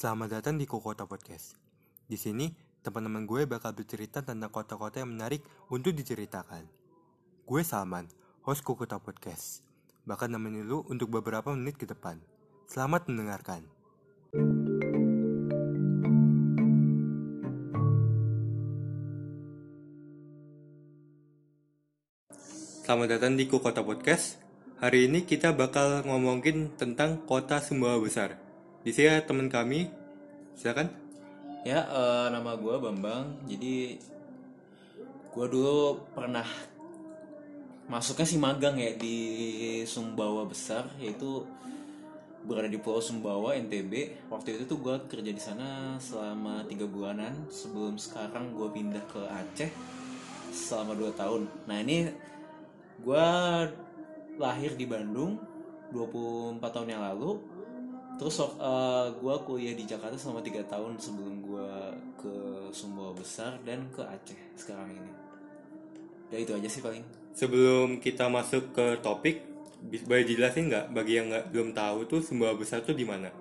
Selamat datang di Kokota Podcast. Di sini, teman-teman gue bakal bercerita tentang kota-kota yang menarik untuk diceritakan. Gue Salman, host Kokota Podcast. Bahkan nemenin lu untuk beberapa menit ke depan. Selamat mendengarkan. Selamat datang di Kokota Podcast. Hari ini kita bakal ngomongin tentang kota Sumbawa Besar. Di sini teman kami, silakan. Ya, eh, nama gue Bambang. Jadi, gue dulu pernah masuknya sih magang ya di Sumbawa besar, yaitu berada di Pulau Sumbawa NTB. Waktu itu tuh gue kerja di sana selama tiga bulanan. Sebelum sekarang gue pindah ke Aceh selama dua tahun. Nah ini gue lahir di Bandung 24 tahun yang lalu terus uh, gue kuliah di Jakarta selama tiga tahun sebelum gue ke Sumbawa Besar dan ke Aceh sekarang ini. Ya itu aja sih paling. Sebelum kita masuk ke topik, boleh dijelasin nggak? Bagi yang nggak belum tahu tuh Sumbawa Besar tuh di mana?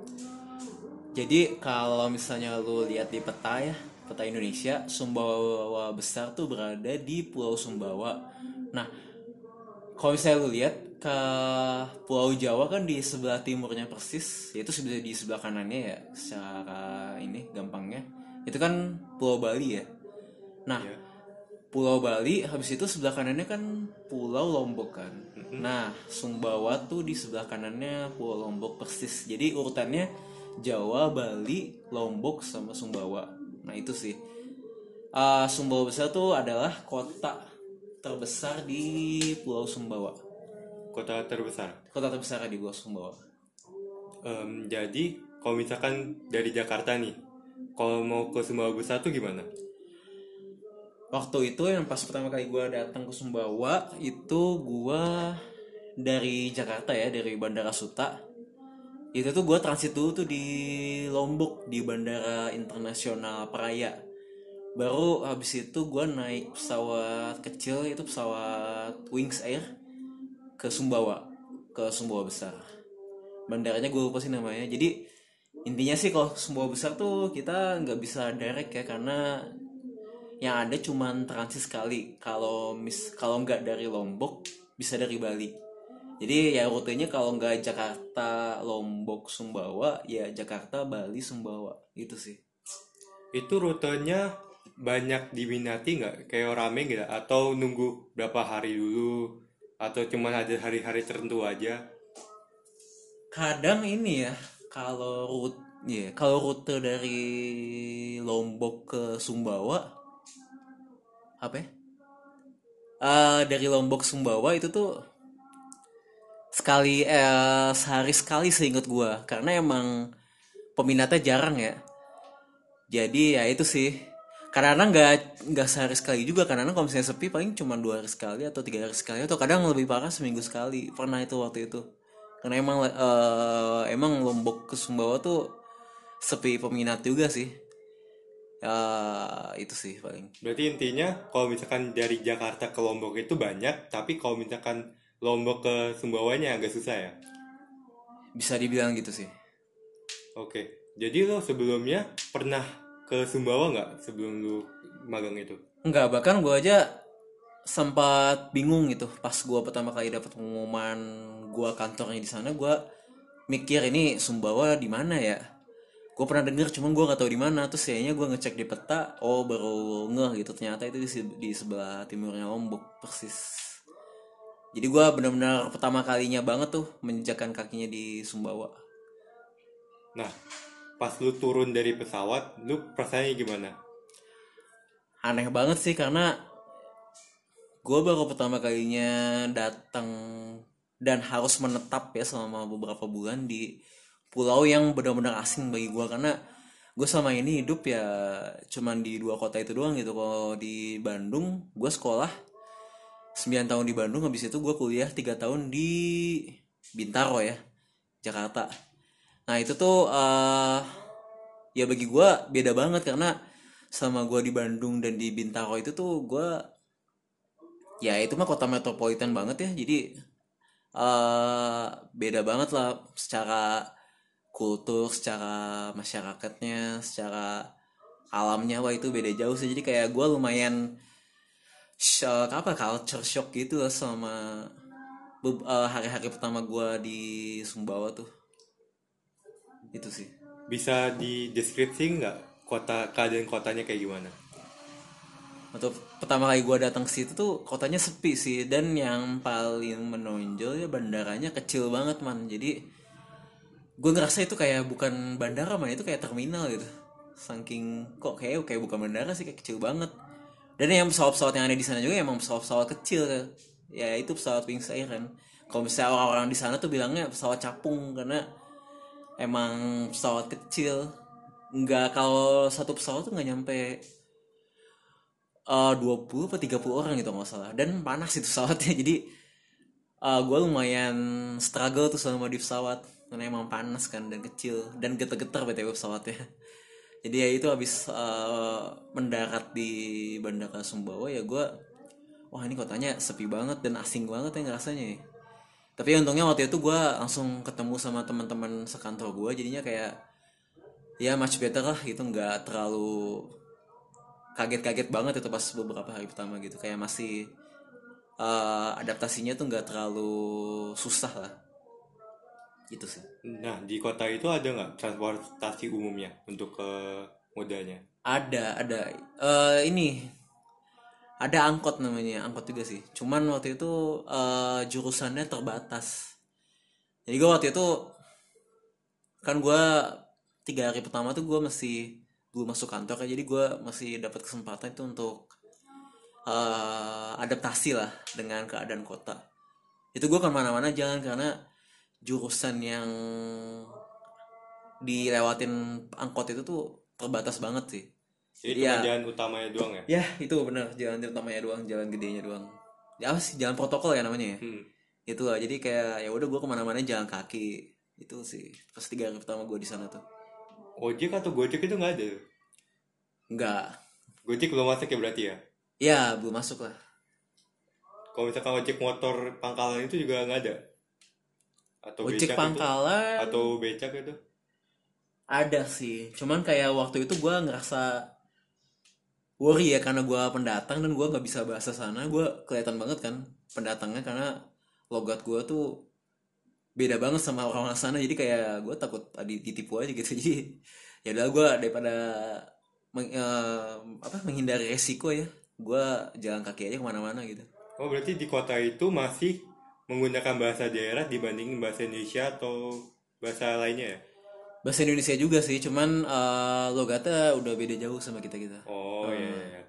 jadi kalau misalnya lu lihat di peta ya peta Indonesia Sumbawa Besar tuh berada di Pulau Sumbawa. Nah kalau misalnya lu lihat ke Pulau Jawa kan di sebelah timurnya persis yaitu sebelah di sebelah kanannya ya secara ini gampangnya. Itu kan Pulau Bali ya? Nah Iya. Pulau Bali habis itu sebelah kanannya kan Pulau Lombok kan? Nah Sumbawa tuh di sebelah kanannya Pulau Lombok persis. Jadi urutannya Jawa Bali Lombok sama Sumbawa. Nah itu sih. Ah, Sumbawa besar tuh adalah kota terbesar di Pulau Sumbawa Kota terbesar. kota terbesar di Pulau Sumbawa Em, jadi kalau misalkan dari Jakarta nih, kalau mau ke Sumbawa Besar tuh gimana? waktu itu yang pas pertama kali gue datang ke Sumbawa itu gue dari Jakarta ya dari Bandara Suta itu tuh gue transit dulu tuh di Lombok di Bandara Internasional Peraya baru habis itu gue naik pesawat kecil itu pesawat Wings Air ke Sumbawa ke Sumbawa besar. Bandaranya gue lupa sih namanya. Jadi intinya sih kalau Sumbawa besar tuh kita nggak bisa direct ya karena yang ada cuman transit sekali. Kalau mis kalau nggak dari Lombok bisa dari Bali. Jadi ya rutenya kalau nggak Jakarta Lombok Sumbawa ya Jakarta Bali Sumbawa. Itu sih. Itu rutenya banyak diminati nggak? Kayak rame gitu? Atau nunggu berapa hari dulu? Atau cuman ada hari-hari tertentu aja? kadang ini ya kalau rute ya kalau rute dari Lombok ke Sumbawa apa ya Eh, dari Lombok Sumbawa itu tuh sekali eh, sehari sekali seingat gua karena emang peminatnya jarang ya jadi ya itu sih karena nggak nggak sehari sekali juga karena kalau misalnya sepi paling cuma dua hari sekali atau tiga hari sekali atau kadang lebih parah seminggu sekali. Pernah itu waktu itu. Karena emang eh, emang Lombok ke Sumbawa tuh sepi peminat juga sih. Ya itu sih paling. Berarti intinya kalau misalkan dari Jakarta ke Lombok itu banyak, tapi kalau misalkan Lombok ke Sumbawanya agak susah ya? bisa dibilang gitu sih. Oke, jadi lo sebelumnya pernah ke Sumbawa nggak sebelum lu magang itu? Enggak, bahkan gue aja sempat bingung gitu. Pas gue pertama kali dapat pengumuman gue kantornya di sana gue mikir ini Sumbawa di mana ya? Gue pernah denger cuman gue gak tahu di mana. Terus kayaknya gue ngecek di peta oh baru ngeh gitu. Ternyata itu di, di sebelah timurnya Lombok persis. Jadi gue benar-benar pertama kalinya banget tuh menjejakkan kakinya di Sumbawa. Nah, pas lu turun dari pesawat, lu perasaannya gimana? aneh banget sih karena gue baru pertama kalinya datang dan harus menetap ya selama beberapa bulan di pulau yang benar-benar asing bagi gue karena gue selama ini hidup ya cuman di dua kota itu doang gitu. Kalau di Bandung gue sekolah 9 tahun di Bandung habis itu gue kuliah tiga tahun di Bintaro ya Jakarta nah itu tuh eh, ya bagi gue beda banget karena sama gue di Bandung dan di Bintaro itu tuh gue ya itu mah kota metropolitan banget ya. Jadi eh beda banget lah secara kultur secara masyarakatnya secara alamnya. Wah itu beda jauh sih. Jadi kayak gue lumayan shock apa culture shock gitu loh selama be- eh, hari-hari pertama gue di Sumbawa tuh itu sih. Bisa dideskripsi nggak? Kota keadaan kotanya kayak gimana? atau pertama kali gue datang ke situ tuh kotanya sepi sih. Dan yang paling menonjol ya bandaranya kecil banget man. Jadi gue ngerasa itu kayak bukan bandara man. Itu kayak terminal gitu. Saking kok kayak kayak bukan bandara sih kayak kecil banget. Dan yang pesawat-pesawat yang ada di sana juga emang pesawat-pesawat kecil ya. Itu pesawat Wings Air kan kalau misalnya orang-orang di sana tuh bilangnya pesawat capung karena emang pesawat kecil. Nggak kalau satu pesawat tuh nggak nyampe eh 20 atau 30 orang gitu nggak salah. Dan panas itu pesawatnya. Jadi gue lumayan struggle tuh selama di pesawat. Karena emang panas kan dan kecil. Dan getar-getar btw pesawatnya. Jadi ya itu habis eh, mendarat di bandara Sumbawa ya gue wah ini kotanya sepi banget dan asing banget ya ngerasanya ya. Tapi untungnya waktu itu gue langsung ketemu sama teman-teman sekantor gue jadinya kayak ya much better lah gitu nggak terlalu kaget-kaget banget itu pas beberapa hari pertama gitu. Kayak masih eh, adaptasinya tuh nggak terlalu susah lah. Gitu sih. Nah, di kota itu ada nggak transportasi umumnya untuk ke modanya? ada ada. Eh, ini ada angkot namanya angkot juga sih. Cuman waktu itu eh, jurusannya terbatas. Jadi gue waktu itu kan gue tiga hari pertama tuh gue masih belum masuk kantor ya jadi gue masih dapat kesempatan itu untuk eh, adaptasi lah dengan keadaan kota. Itu gue ke mana-mana jalan karena jurusan yang dilewatin angkot itu tuh terbatas banget sih Jadi cuma jalan utamanya doang ya? Ya itu bener jalan utamanya doang, jalan gedenya doang. Ya apa sih jalan protokol ya namanya ya. Hmm. Itu lah jadi kayak ya udah gue ke mana-mana jalan kaki itu sih pas tiga hari pertama gue di sana tuh. Ojek atau Gojek itu nggak ada? Enggak, Gojek belum masuk ya berarti ya? ya belum masuk lah. Kalau misalkan ojek motor pangkalan itu juga nggak ada? Atau Ojek becak pangkalan itu? Atau becak itu? ada sih, cuman kayak waktu itu gue ngerasa worry ya karena gue pendatang dan gue nggak bisa bahasa sana, gue kelihatan banget kan pendatangnya karena logat gue tuh beda banget sama orang-orang sana. Jadi kayak gue takut adi- ditipu aja gitu. Jadi ya udah gue daripada meng- eh, apa menghindari resiko ya gue jalan kaki aja ke mana-mana gitu. Oh berarti di kota itu masih menggunakan bahasa daerah dibanding bahasa Indonesia atau bahasa lainnya ya? Bahasa Indonesia juga sih cuman eh, logatnya udah beda jauh sama kita kita Oh iya iya. iya.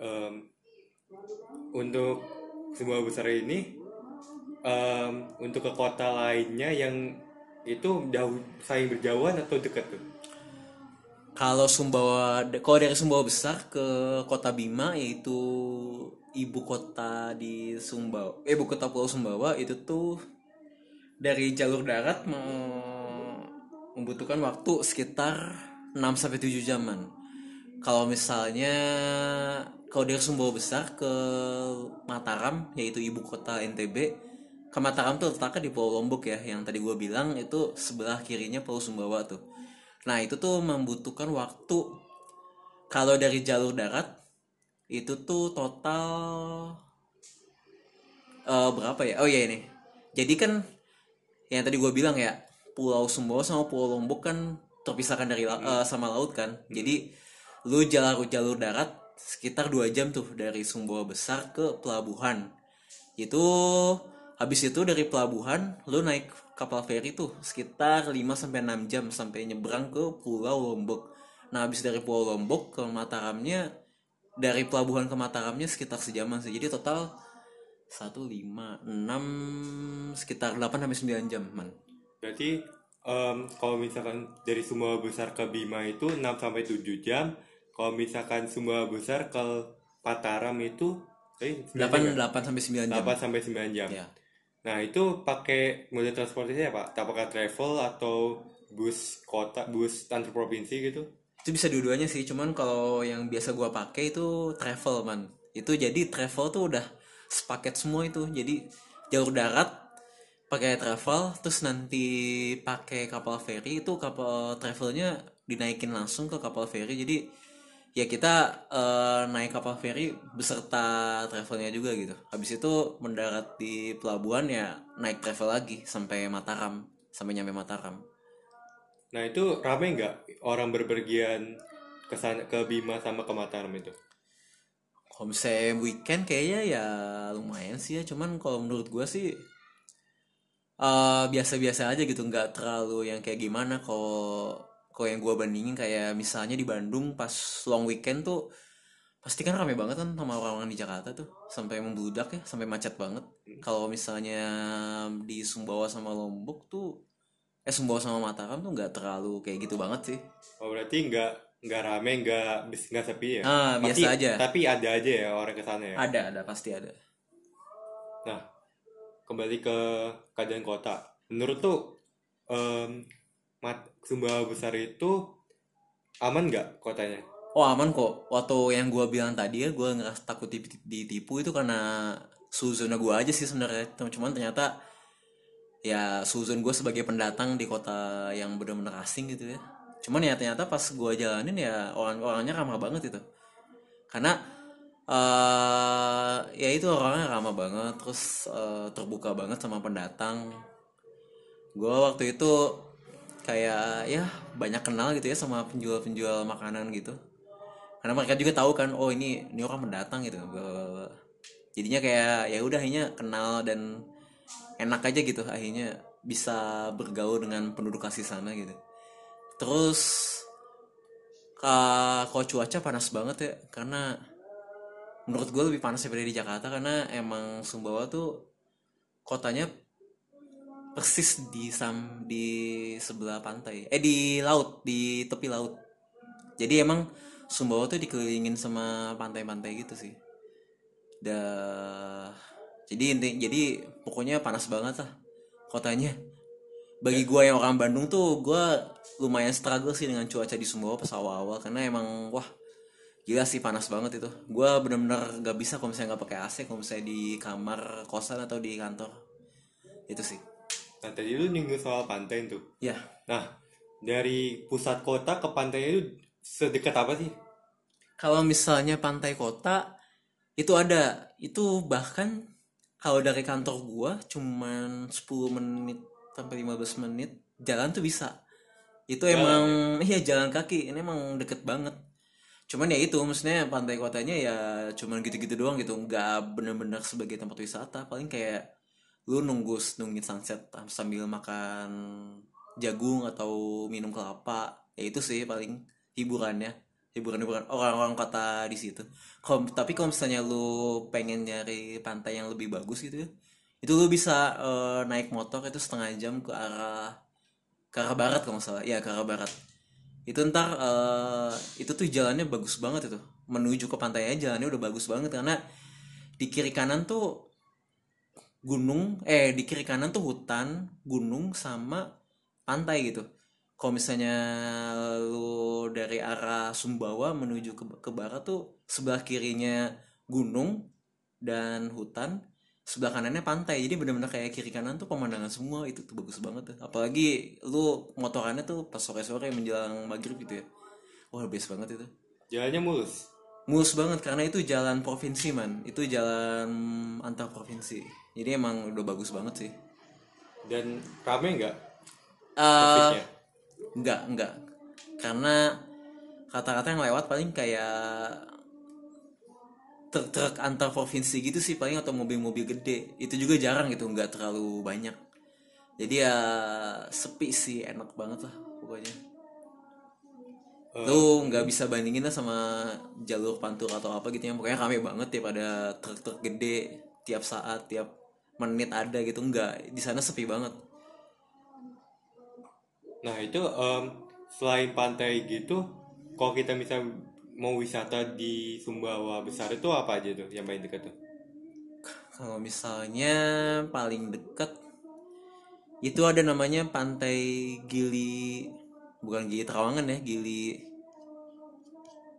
Em, untuk sebuah besar ini, em, untuk ke kota lainnya yang itu jauh saling berjauhan atau dekat tuh? kalau Sumbawa kalau dari Sumbawa besar ke kota Bima yaitu ibu kota di Sumbawa eh, ibu kota Pulau Sumbawa itu tuh dari jalur darat me- membutuhkan waktu sekitar 6 sampai 7 jaman. Kalau misalnya kalau dari Sumbawa besar ke Mataram yaitu ibu kota NTB ke Mataram tuh letaknya di Pulau Lombok ya yang tadi gue bilang itu sebelah kirinya Pulau Sumbawa tuh. Nah itu tuh membutuhkan waktu kalau dari jalur darat itu tuh total eh, berapa ya? Oh iya ini. Jadi kan yang tadi gue bilang ya Pulau Sumbawa sama Pulau Lombok kan terpisahkan dari la- eh, sama laut kan. Jadi lu jalur jalur darat sekitar dua jam tuh dari Sumbawa besar ke pelabuhan. Itu habis itu dari pelabuhan lu naik kapal feri tuh sekitar 5 sampai 6 jam sampai nyebrang ke Pulau Lombok. Nah, habis dari Pulau Lombok ke Mataramnya dari pelabuhan ke Mataramnya sekitar sejaman sih. Jadi total 1 5 6 sekitar 8 sampai 9 jam, man. Berarti em, kalau misalkan dari Sumbawa besar ke Bima itu 6 sampai 7 jam. Kalau misalkan Sumbawa besar ke Mataram itu eh, 8 8 sampai 9 jam. 8 sampai 9 jam. Ya. Nah itu pakai moda transportasi apa? Apakah travel atau bus kota, bus antar provinsi gitu? Itu bisa dua-duanya sih, cuman kalau yang biasa gua pakai itu travel, man. Itu jadi travel tuh udah sepaket semua itu. Jadi jalur darat pakai travel terus nanti pakai kapal feri itu kapal travelnya dinaikin langsung ke kapal feri. Jadi ya kita eh, naik kapal feri beserta travelnya juga gitu. Habis itu mendarat di pelabuhan ya naik travel lagi sampai Mataram sampai nyampe Mataram. Nah itu rame nggak orang berpergian ke sana ke Bima sama ke Mataram itu? kalau misalnya weekend kayaknya ya lumayan sih ya. Cuman kalau menurut gua sih eh, biasa-biasa aja gitu nggak terlalu yang kayak gimana kalau kalau yang gua bandingin kayak misalnya di Bandung pas long weekend tuh pasti kan rame banget kan sama orang-orang di Jakarta tuh sampai membludak ya sampai macet banget kalau misalnya di Sumbawa sama Lombok tuh eh Sumbawa sama Mataram tuh nggak terlalu kayak gitu banget sih Oh berarti nggak nggak rame nggak nggak sepi ya? Ah, biasa aja. Tapi ada aja ya orang ke sana ya. ada ada pasti ada Nah kembali ke keadaan kota. Menurut tuh em, mat Sumbawa besar itu aman nggak kotanya? Oh aman kok. Waktu yang gua bilang tadi ya, gua ngerasa takut diti- ditipu itu karena suzona gua aja sih sebenarnya. Cuman ternyata ya suzon gue sebagai pendatang di kota yang benar-benar asing gitu ya. Cuman ya ternyata pas gua jalanin ya orang-orangnya ramah banget itu. Karena eh ya itu orangnya ramah banget, terus eh, terbuka banget sama pendatang. Gua waktu itu kayak ya banyak kenal gitu ya sama penjual-penjual makanan gitu karena mereka juga tahu kan oh ini ini orang mendatang gitu bla, bla, bla. jadinya kayak ya udah akhirnya kenal dan enak aja gitu akhirnya bisa bergaul dengan penduduk asli sana gitu terus ka- kalau cuaca panas banget ya karena menurut gue lebih panas daripada di Jakarta karena emang Sumbawa tuh kotanya persis di sam di sebelah pantai. Eh di laut di tepi laut. Jadi emang Sumbawa tuh dikelilingin sama pantai-pantai gitu sih. Dah jadi inti jadi pokoknya panas banget lah kotanya. Bagi gua yang orang Bandung tuh gua lumayan struggle sih dengan cuaca di Sumbawa pas awal-awal karena emang wah gila sih panas banget itu. Gua bener-bener gak bisa kalau misalnya nggak pakai AC kalau misalnya di kamar kosan atau di kantor. Itu sih. Nah tadi lu nyinggung soal pantai tuh. ya Nah dari pusat kota ke pantai itu sedekat apa sih? kalau misalnya pantai kota itu ada. Itu bahkan kalau dari kantor gua cuman 10 menit sampai 15 menit jalan tuh bisa. Itu Jalan emang iya jalan kaki. Ini emang deket banget cuman ya itu maksudnya pantai kotanya ya cuman gitu-gitu doang gitu. Nggak bener-bener sebagai tempat wisata. Paling kayak lu nunggu nungguin sunset sambil makan jagung atau minum kelapa. Ya itu sih paling hiburannya. Hiburan hiburan orang-orang kota di situ. Kalau tapi kalau misalnya lu pengen nyari pantai yang lebih bagus gitu ya itu lu bisa eh, naik motor itu setengah jam ke arah ke arah barat kalau nggak salah. Ya ke arah barat itu ntar eh, itu tuh jalannya bagus banget itu. Menuju ke pantainya jalannya udah bagus banget karena di kiri kanan tuh gunung eh di kiri kanan tuh hutan gunung sama pantai gitu. Kalau misalnya lu dari arah Sumbawa menuju ke, ke barat tuh sebelah kirinya gunung dan hutan sebelah kanannya pantai. Jadi bener-bener kayak kiri kanan tuh pemandangan semua. Itu tuh bagus banget tuh. Apalagi lu motorannya tuh pas sore-sore menjelang maghrib gitu ya. Wah best banget itu. Jalannya mulus. mulus banget karena itu jalan provinsi man. Itu jalan antar provinsi. Jadi emang udah bagus banget sih. Dan rame nggak? Trafficnya? enggak enggak karena kata-kata yang lewat paling kayak truk-truk antar provinsi gitu sih paling atau mobil-mobil gede. Itu juga jarang gitu nggak terlalu banyak. Jadi ya sepi sih enak banget lah pokoknya. Eh, lu nggak bisa bandingin lah sama jalur pantura atau apa gitu yang pokoknya rame banget ya pada truk-truk gede tiap saat tiap menit ada gitu nggak. Di sana sepi banget. Nah itu em, selain pantai gitu, kalau kita misal mau wisata di Sumbawa besar itu apa aja tuh yang paling dekat tuh? Kalau misalnya paling dekat itu ada namanya Pantai Gili bukan Gili Trawangan ya, Gili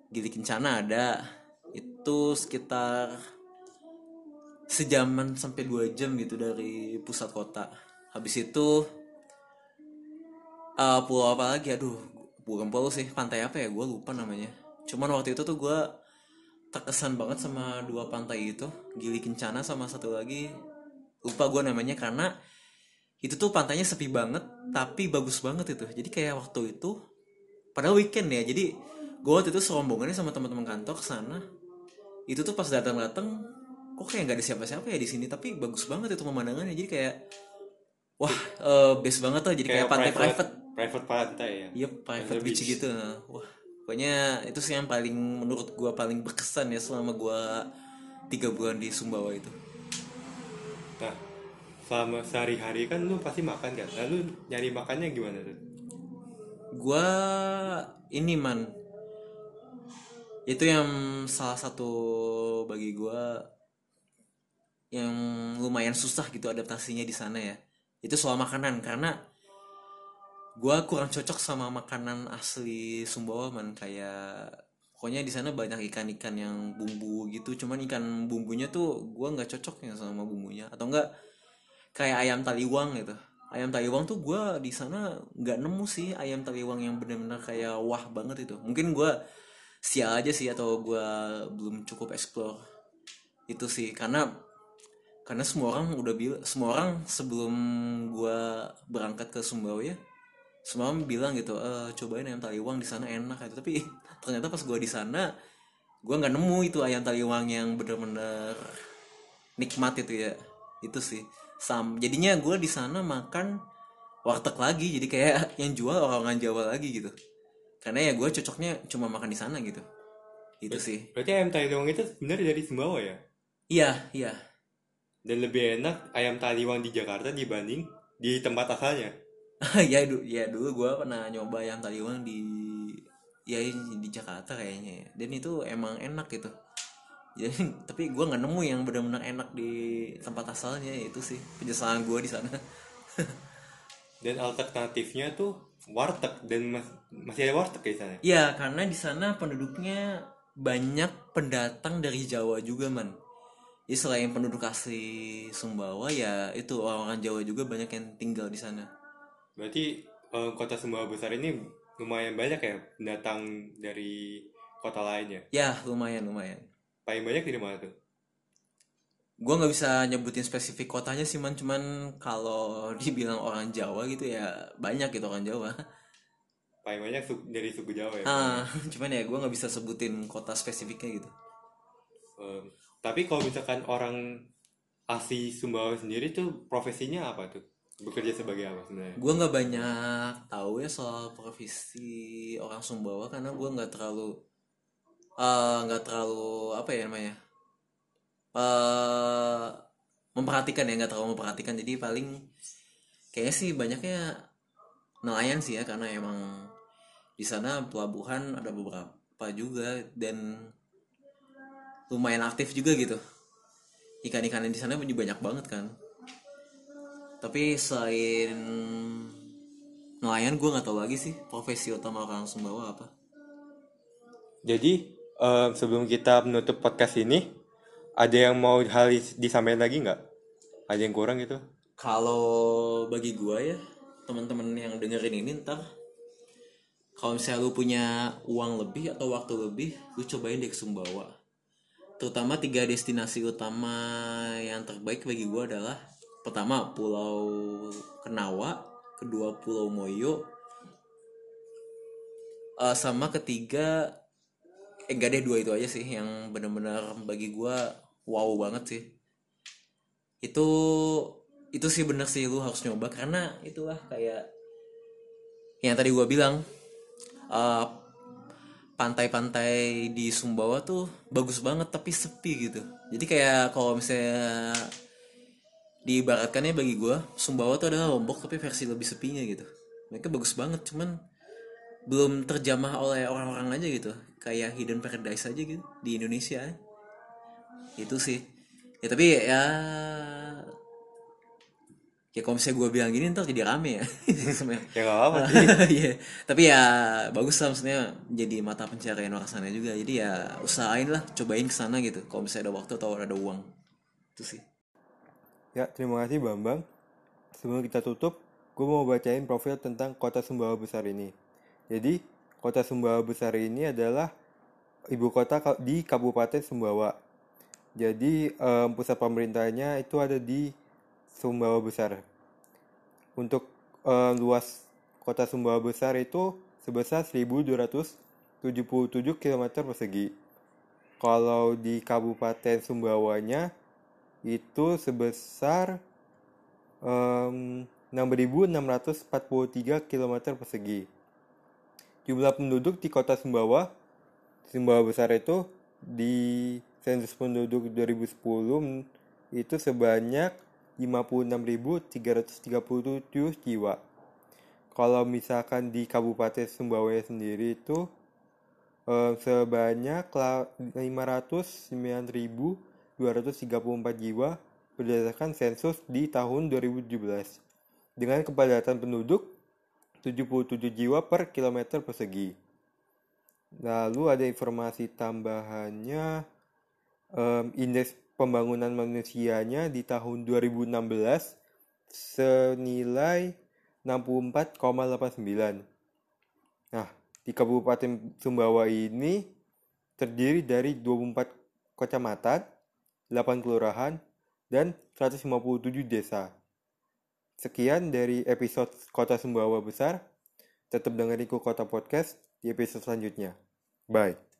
Gili Kencana ada. Itu sekitar sejaman sampai dua jam gitu dari pusat kota. habis itu eh pulau apa lagi aduh bukan pulau sih pantai apa ya gue lupa namanya cuman waktu itu tuh gue terkesan banget sama dua pantai itu. Gili Kencana sama satu lagi lupa gue namanya karena itu tuh pantainya sepi banget tapi bagus banget itu. Jadi kayak waktu itu padahal weekend ya jadi gue waktu itu serombongannya sama teman-teman kantor ke sana. Itu tuh pas datang-datang kok kayak nggak ada siapa-siapa ya di sini tapi bagus banget itu pemandangannya. Jadi kayak wah eh, best banget tuh. Jadi kayak, pantai private private. pantai ya? Iya private beach beach. gitu. Wah pokoknya itu sih yang paling menurut gue paling berkesan ya selama gue tiga bulan di Sumbawa itu. Nah selama sehari-hari kan lu pasti makan kan? Lalu nyari makannya gimana tuh? Gua ini man. Itu yang salah satu bagi gua yang lumayan susah gitu adaptasinya di sana ya. Itu soal makanan karena gua kurang cocok sama makanan asli Sumbawa man. Kayak pokoknya di sana banyak ikan-ikan yang bumbu gitu. Cuman ikan bumbunya tuh gua nggak cocok ya sama bumbunya. Atau enggak kayak ayam taliwang gitu. Ayam taliwang tuh gua di sana nggak nemu sih ayam taliwang yang benar-benar kayak wah banget itu. Mungkin gua sial aja sih atau gua belum cukup explore itu sih. Karena karena semua orang udah bilang semua orang sebelum gua berangkat ke Sumbawa ya semua orang bilang gitu eh cobain ayam taliwang di sana enak gitu. Tapi ternyata pas gua di sana gua nggak nemu itu ayam taliwang yang bener-bener nikmat itu ya. Itu sih. Sam jadinya gue di sana makan warteg lagi jadi kayak yang jual orang Jawa lagi gitu. Karena ya gue cocoknya cuma makan di sana gitu. Itu sih. berarti ayam taliwang itu sebenarnya dari Sumbawa ya? Iya iya. Dan lebih enak ayam taliwang di Jakarta dibanding di tempat asalnya ya dulu ya dulu gue pernah nyoba ayam taliwang di ya di Jakarta kayaknya ya. dan itu emang enak gitu jadi tapi gue nggak nemu yang benar-benar enak di tempat asalnya itu sih penyesalan gue di sana dan alternatifnya tuh warteg dan mas- masih ada warteg di sana Iya, karena di sana penduduknya banyak pendatang dari Jawa juga, man. Jadi selain penduduk asli Sumbawa, ya itu orang-orang Jawa juga banyak yang tinggal di sana. Berarti eh, kota Sumbawa besar ini lumayan banyak ya pendatang dari kota lainnya Ya, lumayan, lumayan. paling banyak di mana tuh Gua nggak bisa nyebutin spesifik kotanya sih, man. Cuman kalau dibilang orang Jawa gitu ya banyak gitu orang Jawa. paling banyak su- dari suku Jawa ya Ah, cuman ya gua nggak bisa sebutin kota spesifiknya gitu. Eh, tapi kalau misalkan orang asli Sumbawa sendiri tuh profesinya apa tuh bekerja sebagai apa sebenarnya? Gue nggak banyak tahu ya soal profesi orang Sumbawa karena gue nggak terlalu eh, nggak terlalu apa ya namanya eh memperhatikan ya nggak terlalu memperhatikan. Jadi paling kayaknya sih banyaknya nelayan sih ya karena emang di sana pelabuhan ada beberapa juga dan lumayan aktif juga gitu. Ikan-ikan di sana banyak banget kan tapi selain nelayan gue nggak tahu lagi sih profesi utama orang Sumbawa apa. Jadi eh, sebelum kita menutup podcast ini ada yang mau hal disampaikan lagi nggak? Ada yang kurang gitu? Kalau bagi gue ya teman-teman yang dengerin ini ntar kalau misalnya lu punya uang lebih atau waktu lebih lu cobain deh ke Sumbawa. Terutama tiga destinasi utama yang terbaik bagi gue adalah pertama Pulau Kenawa kedua Pulau Moyo Eh, sama ketiga eh enggak deh dua itu aja sih yang benar-benar bagi gua wow banget sih. Itu itu sih bener sih lu harus nyoba karena itulah kayak yang tadi gua bilang eh, pantai-pantai di Sumbawa tuh bagus banget tapi sepi gitu. Jadi kayak kalau misalnya diibaratkannya bagi gua Sumbawa tuh adalah Lombok tapi versi lebih sepinya gitu mereka bagus banget cuman belum terjamah oleh orang-orang aja gitu kayak hidden paradise aja gitu di Indonesia itu sih ya tapi ya ya kalau misalnya gue bilang gini ntar jadi rame ya ya nggak apa sih Iya, tapi ya bagus lah maksudnya jadi mata pencarian orang sana juga. Jadi ya usahain lah, cobain ke sana gitu. Kalau misalnya ada waktu atau ada uang. Itu sih. Ya terima kasih Bambang sebelum kita tutup, gue mau bacain profil tentang kota Sumbawa besar ini. Jadi, kota Sumbawa besar ini adalah ibu kota di Kabupaten Sumbawa. Jadi, um, pusat pemerintahnya itu ada di Sumbawa besar. Untuk um, luas kota Sumbawa besar itu sebesar 1277 km persegi. Kalau di Kabupaten Sumbawanya itu sebesar um, 6.643 km persegi. Jumlah penduduk di kota Sumbawa, Sumbawa besar itu di sensus penduduk 2010 itu sebanyak 56.337 jiwa. Kalau misalkan di Kabupaten Sumbawa sendiri itu um, sebanyak 509.234 jiwa berdasarkan sensus di tahun 2017 dengan kepadatan penduduk 77 jiwa per kilometer persegi. Lalu ada informasi tambahannya um, indeks pembangunan manusianya di tahun 2016 senilai 64,89. Nah, di Kabupaten Sumbawa ini terdiri dari 24 kecamatan, 8 kelurahan, dan 157 desa. Sekian dari episode Kota Sumbawa Besar. Tetap dengerin Kota Podcast di episode selanjutnya. Bye.